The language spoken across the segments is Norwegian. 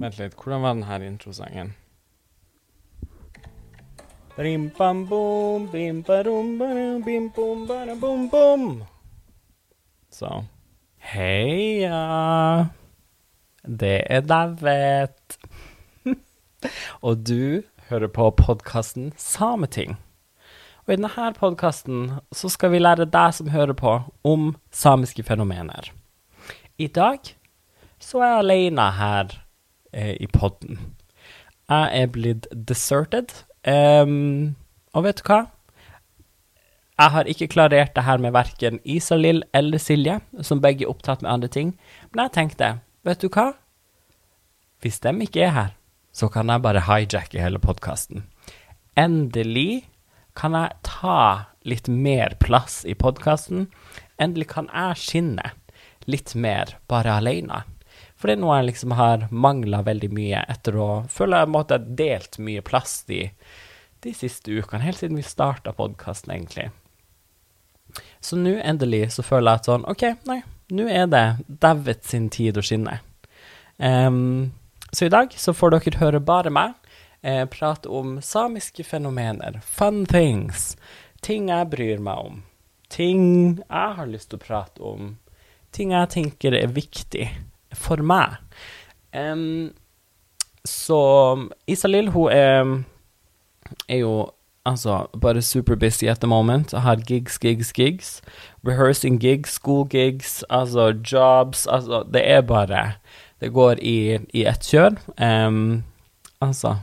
Vent litt, hvordan var den her introsangen? Brim, bam, bom, bim, barum, barum, bim, bom, bara, bom, bom. Så. Heia! Det er Davet. Og du hører på podkasten Sameting. Og i denne podkasten så skal vi lære deg som hører på, om samiske fenomener. I dag så er jeg alene her eh, i podden. Jeg er blitt deserted. Um, og vet du hva? Jeg har ikke klarert det her med verken Isalill eller Silje, som begge er opptatt med andre ting. Men jeg tenkte, vet du hva? Hvis de ikke er her, så kan jeg bare hijacke hele podkasten. Endelig kan jeg ta litt mer plass i podkasten. Endelig kan jeg skinne litt mer bare alene. For det er noe jeg liksom har mangla veldig mye etter å føle jeg måtte ha delt mye plass de, de siste ukene, helt siden vi starta podkasten, egentlig. Så nå endelig så føler jeg at sånn OK, nei, nå er det David sin tid å skinne. Um, så i dag så får dere høre bare meg eh, prate om samiske fenomener, fun things, ting jeg bryr meg om, ting jeg har lyst til å prate om, ting jeg tenker er viktig for meg. Um, så Isalill, hun er, er jo altså bare super busy at the moment. Jeg har gigs, gigs, gigs. Rehearsing gigs, school gigs, altså jobs. Altså, det er bare Det går i, i ett kjør. Um, altså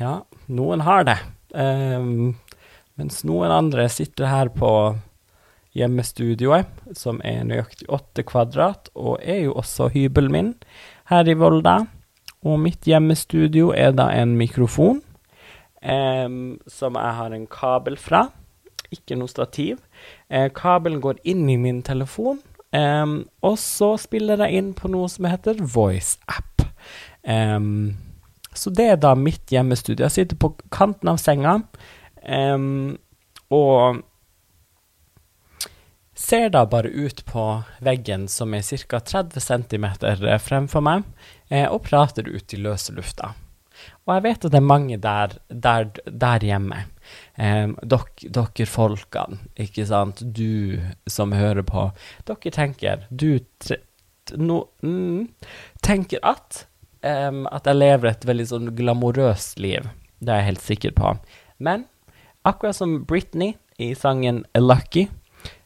Ja, noen har det. Um, mens noen andre sitter her på hjemmestudioet, som er nøyaktig åtte kvadrat, og er jo også hybelen min her i Volda. Og mitt hjemmestudio er da en mikrofon um, som jeg har en kabel fra. Ikke noe stativ. Eh, kabelen går inn i min telefon, um, og så spiller jeg inn på noe som heter VoiceApp. Så det er da mitt hjemmestudio. Jeg sitter på kanten av senga, og ser da bare ut på veggen som er ca. 30 cm fremfor meg, eh, og prater ut i løse lufta. Og jeg vet at det er mange der, der, der hjemme. Um, dok, dere folkene, ikke sant, du som hører på, dere tenker Du tre, no, mm, tenker at um, at jeg lever et veldig sånn glamorøst liv. Det er jeg helt sikker på. Men akkurat som Britney i sangen 'Lucky',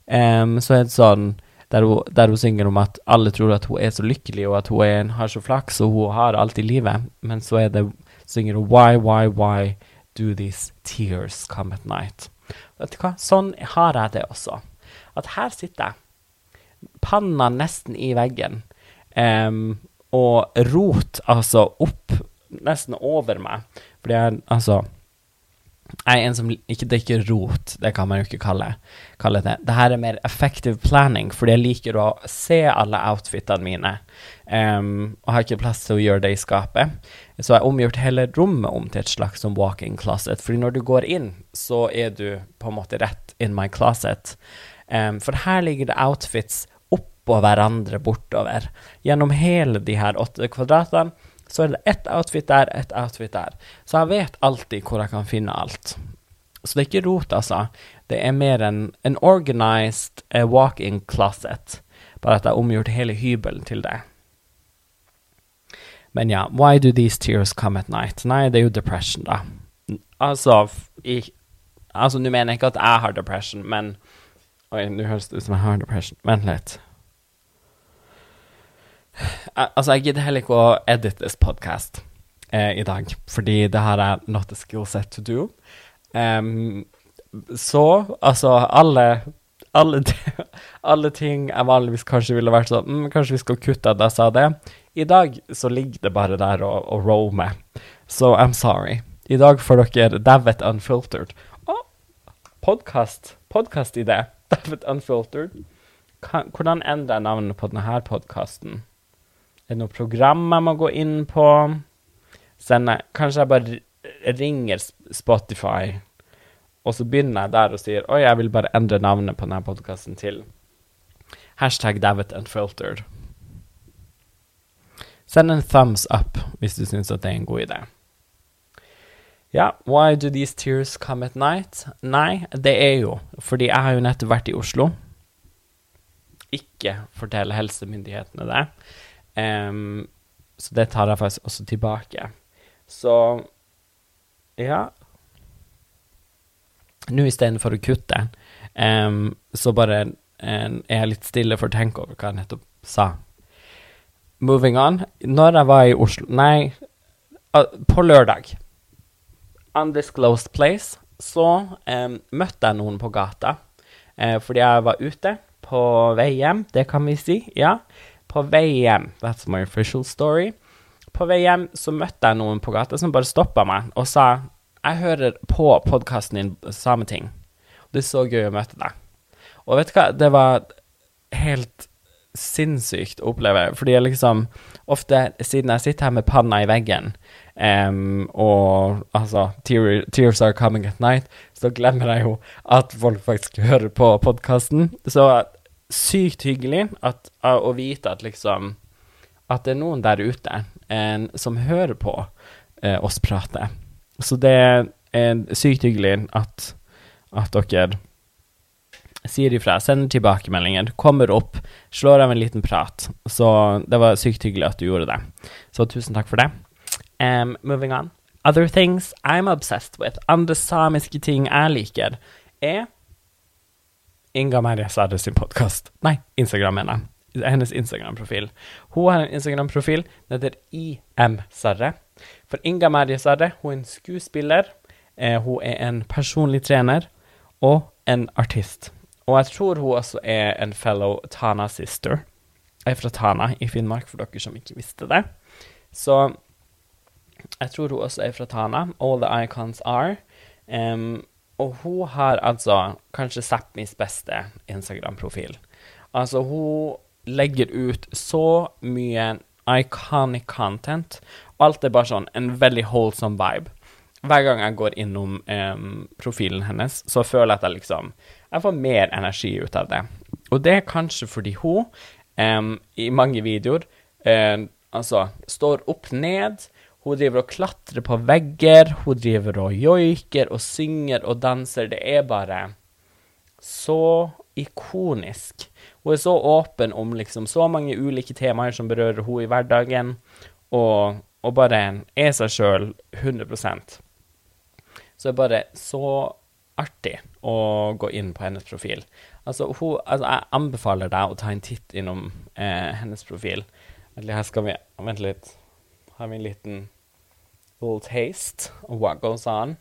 Um, så er det sånn der hun, der hun, synger om at alle tror at hun er så lykkelig, og at hun er, har så flaks, og hun har alt i livet. Men så er det, synger hun Why, why, why do these tears come at night? Vet du hva? Sånn har jeg det også. At her sitter jeg, panna nesten i veggen, um, og rot altså opp, nesten over meg. Fordi jeg, altså jeg er en som ikke drikker rot, det kan man jo ikke kalle, kalle det. Det her er mer effective planning, fordi jeg liker å se alle outfitene mine, um, og har ikke plass til å gjøre det i skapet. Så jeg har omgjort hele rommet om til et slags som walk-in closet, fordi når du går inn, så er du på en måte rett in my closet. Um, for her ligger det outfits oppå hverandre bortover, gjennom hele de her åtte kvadratene så er det ett outfit der, ett outfit der. Så jeg vet alltid hvor jeg kan finne alt. Så det er ikke rot, altså. Det er mer en, en organized uh, walk-in closet. Bare at jeg har omgjort hele hybelen til det. Men ja, why do these tears come at night? Nei, det er jo depression, da. Altså, i, altså nå mener jeg ikke at jeg har depression, men Oi, nå høres det ut som jeg har depression. Vent litt. Altså, jeg gidder heller ikke å edit this podcast eh, i dag, fordi det her er not a skill set to do. Um, så altså, alle alle, alle, ting jeg vanligvis kanskje ville vært sånn mm, Kanskje vi skal kutte at jeg sa det. I dag så ligger det bare der og, og roamer. Så I'm sorry. I dag får dere David Unfiltered. Å, oh, podkast. Podkast-idé. David Unfiltered. Hvordan endrer jeg navnet på denne podkasten? Er det noe program jeg må gå inn på? Sende, kanskje jeg bare ringer Spotify, og så begynner jeg der og sier oi, jeg vil bare endre navnet på denne podkasten til hashtag David Unfiltered. Send en thumbs up hvis du syns at det er en god idé. Ja, why do these tears come at night? Nei, det er jo fordi jeg har jo nettopp vært i Oslo. Ikke fortell helsemyndighetene det. Um, så det tar jeg faktisk også tilbake. Så ja Nå istedenfor å kutte, um, så bare um, er jeg litt stille for å tenke over hva jeg nettopp sa. Moving on. Når jeg var i Oslo Nei, uh, på lørdag undisclosed place, så um, møtte jeg noen på gata. Uh, fordi jeg var ute på vei hjem, det kan vi si. Ja, på vei hjem. That's my official story. På vei hjem så møtte jeg noen på gata som bare stoppa meg og sa jeg hører på podkasten din Sameting. Det er så gøy å møte deg. Og vet du hva, det var helt sinnssykt å oppleve, fordi jeg liksom ofte, siden jeg sitter her med panna i veggen, Um, og altså tear, Tears Are Coming At Night, så glemmer jeg jo at folk faktisk hører på podkasten. Så sykt hyggelig at, å vite at liksom At det er noen der ute en, som hører på eh, oss prate. Så det er sykt hyggelig at, at dere sier ifra, sender tilbakemeldinger, kommer opp, slår av en liten prat. Så det var sykt hyggelig at du gjorde det. Så tusen takk for det. Um, moving on. Other things I'm obsessed with. Andre samiske ting jeg liker, er Inga Merja Sverre sin podkast. Nei, Instagram, mener jeg. Hennes Instagram-profil. Hun har en Instagram-profil den heter IM Sarre. For Inga Merja Sverre, hun er en skuespiller, eh, hun er en personlig trener og en artist. Og jeg tror hun også er en fellow Tana sister. Jeg er fra Tana i Finnmark, for dere som ikke visste det. Så jeg tror hun også er fra Tana. All the icons are. Um, og hun har altså kanskje Sápmis beste Instagram-profil. Altså, hun legger ut så mye iconic content. Alt er bare sånn en veldig holdsom vibe. Hver gang jeg går innom um, profilen hennes, så føler jeg at jeg liksom Jeg får mer energi ut av det. Og det er kanskje fordi hun um, i mange videoer um, altså står opp ned hun driver og klatrer på vegger, hun driver og joiker og synger og danser. Det er bare så ikonisk. Hun er så åpen om liksom så mange ulike temaer som berører hun i hverdagen, og, og bare er seg sjøl 100% Så det er bare så artig å gå inn på hennes profil. Altså, hun, altså jeg anbefaler deg å ta en titt innom eh, hennes profil. Her skal vi Vent litt. Har vi en liten little taste of what goes on.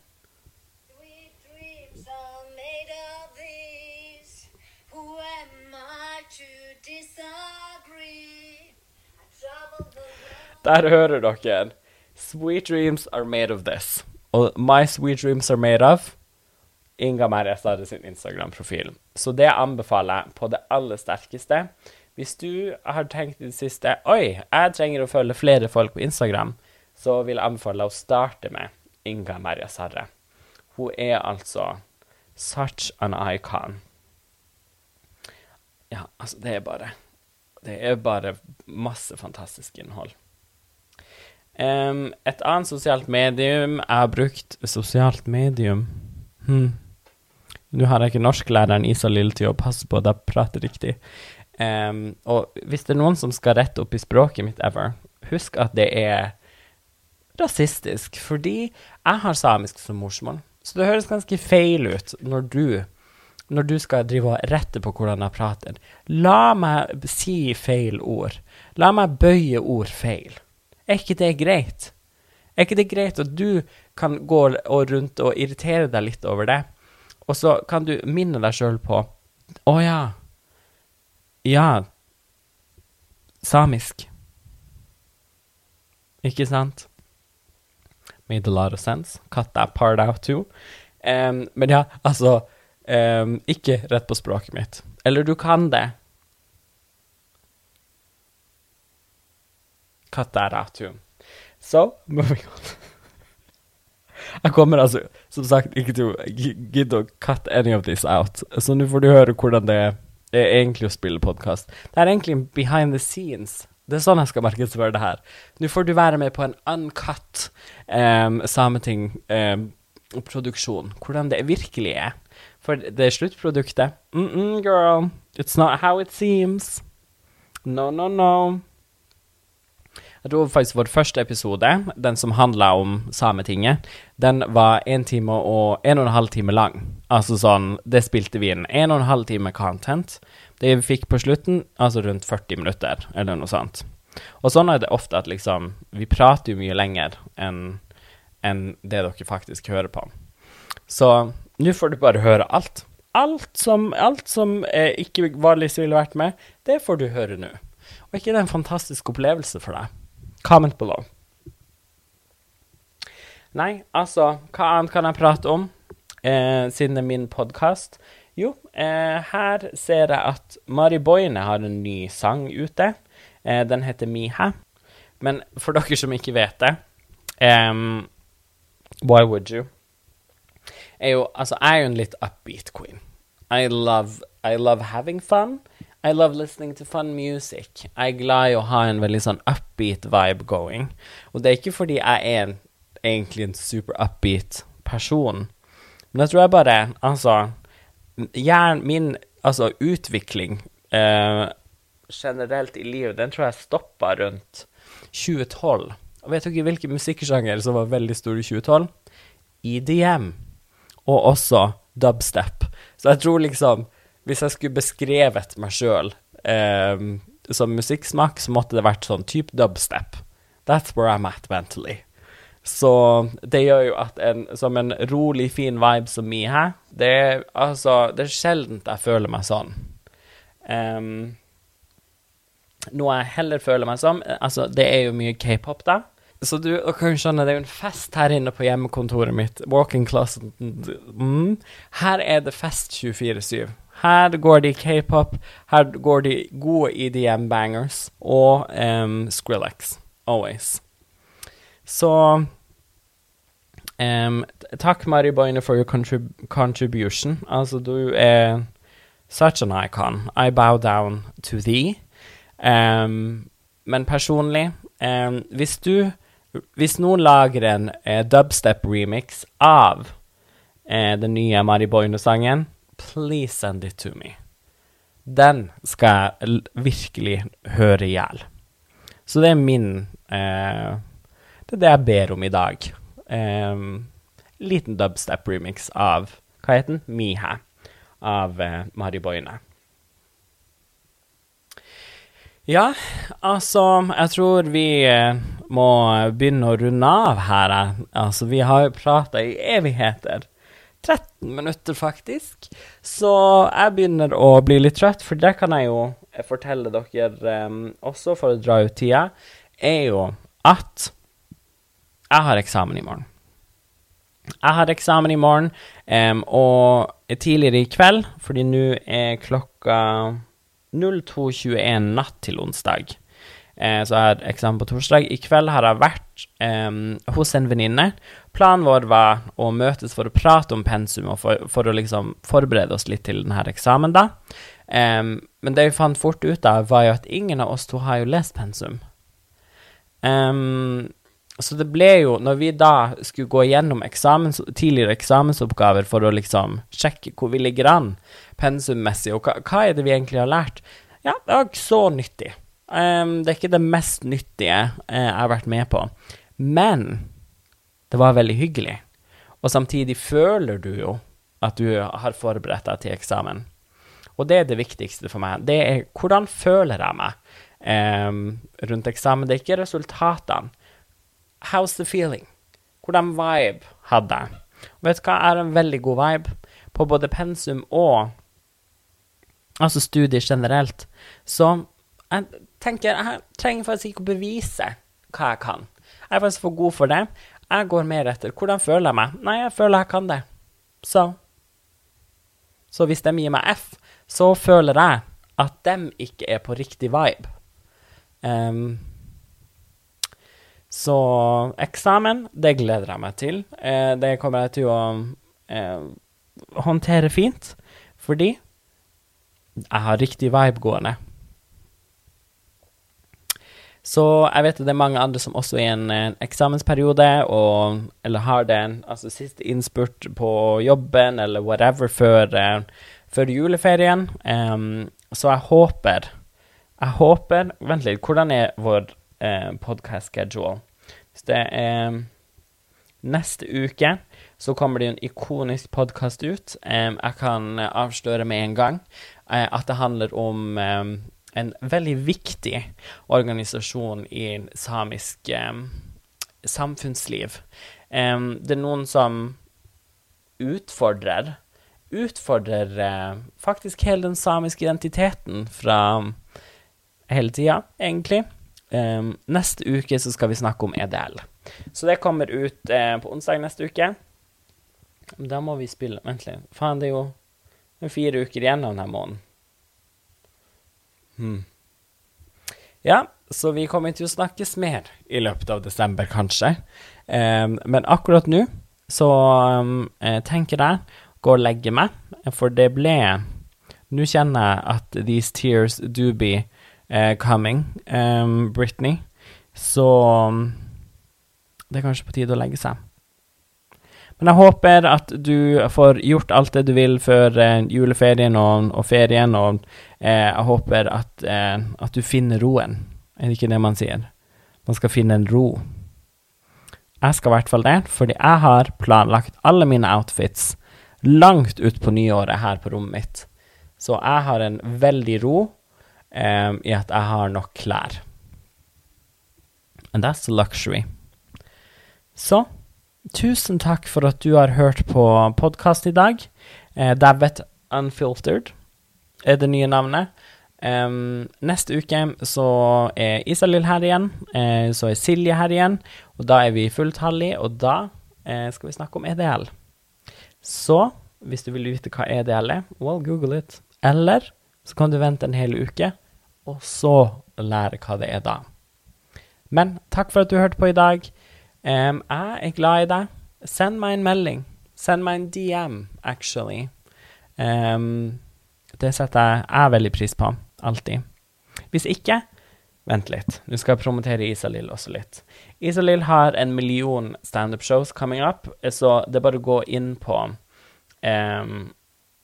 Der hører dere. Sweet dreams are made of this. Og My sweet dreams are made of Inga Merja sin Instagram-profil. Så det anbefaler jeg på det aller sterkeste. Hvis du har tenkt i det siste Oi, jeg trenger å følge flere folk på Instagram så vil jeg anbefale deg å starte med Inga Merja Sarre. Hun er altså such an icon. Ja, altså, det er bare Det er bare masse fantastisk innhold. Um, et annet sosialt medium Jeg har brukt sosialt medium hm. Nå har jeg ikke norsklæreren Isa Lill til å passe på at jeg prater riktig. Um, og hvis det er noen som skal rette opp i språket mitt ever, husk at det er rasistisk, fordi jeg har samisk som morsmål. Så det høres ganske feil ut når du, når du skal drive og rette på hvordan jeg prater. La meg si feil ord. La meg bøye ord feil. Er ikke det greit? Er ikke det greit at du kan gå rundt og irritere deg litt over det, og så kan du minne deg sjøl på Å oh, ja. Ja. Samisk. Ikke sant? Made a lot of sense. Cut that part out too. Um, men ja, altså um, Ikke rett på språket mitt. Eller du kan det. Cut that out too. So, moving on. Jeg kommer altså, som sagt, ikke til å gidde å cut any of this out. Så nå får du høre hvordan det er egentlig å spille podkast. Det er egentlig behind the scenes Det er sånn jeg skal markedsføre det her. Nå får du være med på en uncut um, Sameting-produksjon. hvordan det virkelig er. For det er sluttproduktet mm -mm, Girl, it's not how it seems. No, no, no. Jeg tror faktisk vår første episode, den som handla om Sametinget, den var en time og en og en halv time lang. Altså sånn, det spilte vi inn. En og en halv time content. Det vi fikk på slutten, altså rundt 40 minutter, eller noe sånt. Og sånn er det ofte at liksom Vi prater jo mye lenger enn en det dere faktisk hører på. Så nå får du bare høre alt. Alt som, alt som eh, ikke vanligvis ville vært med, det får du høre nå. Og ikke det er en fantastisk opplevelse for deg? Comment below. Nei, altså, hva annet kan jeg prate om eh, siden det er min podkast? Eh, her ser jeg at Mari Boine har en ny sang ute. Eh, den heter Miha. Men for dere som ikke vet det um, Why would you? Er jo, altså, jeg er jo en litt upbeat queen. I love, I love having fun. I love listening to fun music. Jeg er glad i å ha en veldig sånn upbeat vibe going. Og det er ikke fordi jeg er en, egentlig en super upbeat person, men jeg tror jeg bare Altså, gjerne min altså, utvikling eh, generelt i livet, den tror jeg stoppa rundt 2012. Og vet dere hvilken musikksjanger som var veldig stor i 2012? EDM. Og også dubstep. Så jeg tror liksom Hvis jeg skulle beskrevet meg sjøl eh, som musikksmak, så måtte det vært sånn type dubstep. That's where I'm at mentally. Så det gjør jo at en som en rolig, fin vibe som mi her, det er altså Det er sjeldent jeg føler meg sånn. Um, noe jeg heller føler meg som Altså, det er jo mye k-pop, da. Så du kan skjønne, det er jo en fest her inne på hjemmekontoret mitt. Walking closet. Mm. Her er det fest 24-7. Her går de k-pop, her går de gode EDM-bangers og um, Skrillex. Always. Så um, Takk, Mari Boine, for your contrib contribution. Altså, du er such an icon. I bow down to thee. Um, men personlig, um, hvis du Hvis noen lager en uh, dubstep-remix av uh, den nye Mari Boine-sangen, please send it to me. Den skal jeg virkelig høre i hjel. Så det er min uh, Det er det jeg ber om i dag. Um, liten dubstep-remix av Hva heter den? Miha. Av Mari Boine. Ja, altså, jeg tror vi eh, må begynne å runde av her. Altså, vi har jo prata i evigheter. 13 minutter, faktisk. Så jeg begynner å bli litt trøtt, for det kan jeg jo fortelle dere um, også, for å dra ut tida, er jo at jeg har eksamen i morgen. Jeg har eksamen i morgen, um, og tidligere i kveld, fordi nå er klokka 02.21 natt til onsdag. Eh, så jeg har eksamen på torsdag. I kveld har jeg vært um, hos en venninne. Planen vår var å møtes for å prate om pensum og for, for å liksom forberede oss litt til denne eksamen, da. Um, men det vi fant fort ut av, var jo at ingen av oss to har jo lest pensum. Um, så det ble jo, når vi da skulle gå gjennom eksamens, tidligere eksamensoppgaver for å liksom sjekke hvor vi ligger an pensummessig, og hva, hva, er det vi egentlig har lært, ja, det var ikke så nyttig. Um, det er ikke det mest nyttige uh, jeg har vært med på, men det var veldig hyggelig. Og samtidig føler du jo at du har forberedt deg til eksamen. Og det er det viktigste for meg. Det er hvordan føler jeg meg um, rundt eksamen. Det er ikke resultatene How's the feeling? Hvordan vibe hadde jeg? Vet du hva, har en veldig god vibe på både pensum og altså studier generelt. Så jeg tenker jeg trenger faktisk ikke å bevise hva jeg kan. Jeg er faktisk for god for det. Jeg går mer etter hvordan føler jeg meg. Nei, jeg føler jeg kan det. Så Så hvis de gir meg F, så føler jeg at de ikke er på riktig vibe. Um, så eksamen, det gleder jeg meg til. Eh, det kommer jeg til å eh, håndtere fint, fordi jeg har riktig vibe gående. Så jeg vet at det er mange andre som også er i en, en eksamensperiode, og, eller har det en altså siste innspurt på jobben eller whatever før, uh, før juleferien. Um, så jeg håper Jeg håper Vent litt, hvordan er vår uh, podcast schedule? Hvis det er neste uke så kommer det en ikonisk podkast ut. Um, jeg kan avsløre med en gang uh, at det handler om um, en veldig viktig organisasjon i samisk samfunnsliv. det er noen som utfordrer Utfordrer faktisk hele den samiske identiteten fra hele tida, egentlig. Neste uke så skal vi snakke om EDL. Så det kommer ut uh, på onsdag neste uke. Da må vi spille Vent litt. Faen, det er jo fire uker igjen av denne måneden. Hmm. Ja, så vi kommer til å snakkes mer i løpet av desember, kanskje. Um, men akkurat nå så um, tenker jeg gå og legge meg, for det ble Nå kjenner jeg at these tears do be uh, coming, um, Britney. Så um, det er kanskje på tide å legge seg. Men jeg håper at du får gjort alt det du vil før eh, juleferien og, og, ferien, og eh, jeg håper at, eh, at, du finner roen. Er det ikke det man sier? Man skal finne en ro. Jeg skal i hvert fall det, fordi jeg har planlagt alle mine outfits langt utpå nyåret her på rommet mitt. Så jeg har en veldig ro eh, i at jeg har nok klær. And that's luxury. Så Tusen takk for at du har hørt på podkast i dag. Eh, Davet Unfiltered er det nye navnet. Um, neste uke så er Isalill her igjen. Eh, så er Silje her igjen. Og da er vi fulltallige, og da eh, skal vi snakke om EDL. Så hvis du vil vite hva EDL er, well, google it. Eller så kan du vente en hel uke, og så lære hva det er da. Men takk for at du hørte på i dag. Um, jeg er glad i deg. Send meg en melding. Send meg en DM, actually. Um, det setter jeg, veldig pris på. Alltid. Hvis ikke, vent litt. Nå skal jeg promotere Isalill også litt. Isalill har en million standup-shows coming up, så det er bare å gå inn på um,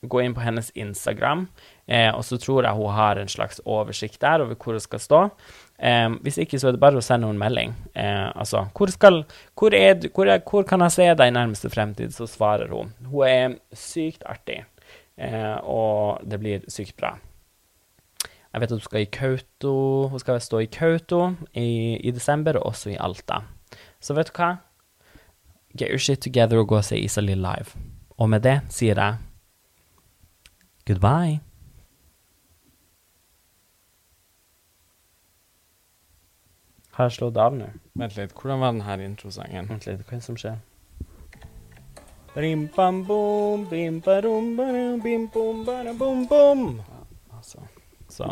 Gå inn på hennes Instagram, eh, og så tror jeg hun har en slags oversikt der over hvor hun skal stå. Eh, hvis ikke, så er det bare å sende henne en melding. Eh, altså, hvor, skal, hvor, er, hvor, er, hvor, kan jeg se deg i nærmeste fremtid? Så svarer hun. Hun er sykt artig, uh, og det blir sykt bra. Jeg vet at hun skal i Kauto, hun skal stå i Kauto i, i, desember, og også i Alta. Så vet du hva? Get your shit together og gå og se Isalill live. Og med det sier jeg goodbye. Har jeg slått av nå? Vent litt, hvordan var den her introsangen? Vent litt, hva er det som skjer? Rim, bam, bom, bim, barum, barum, bim, bom, barum, bom, bom. Altså, så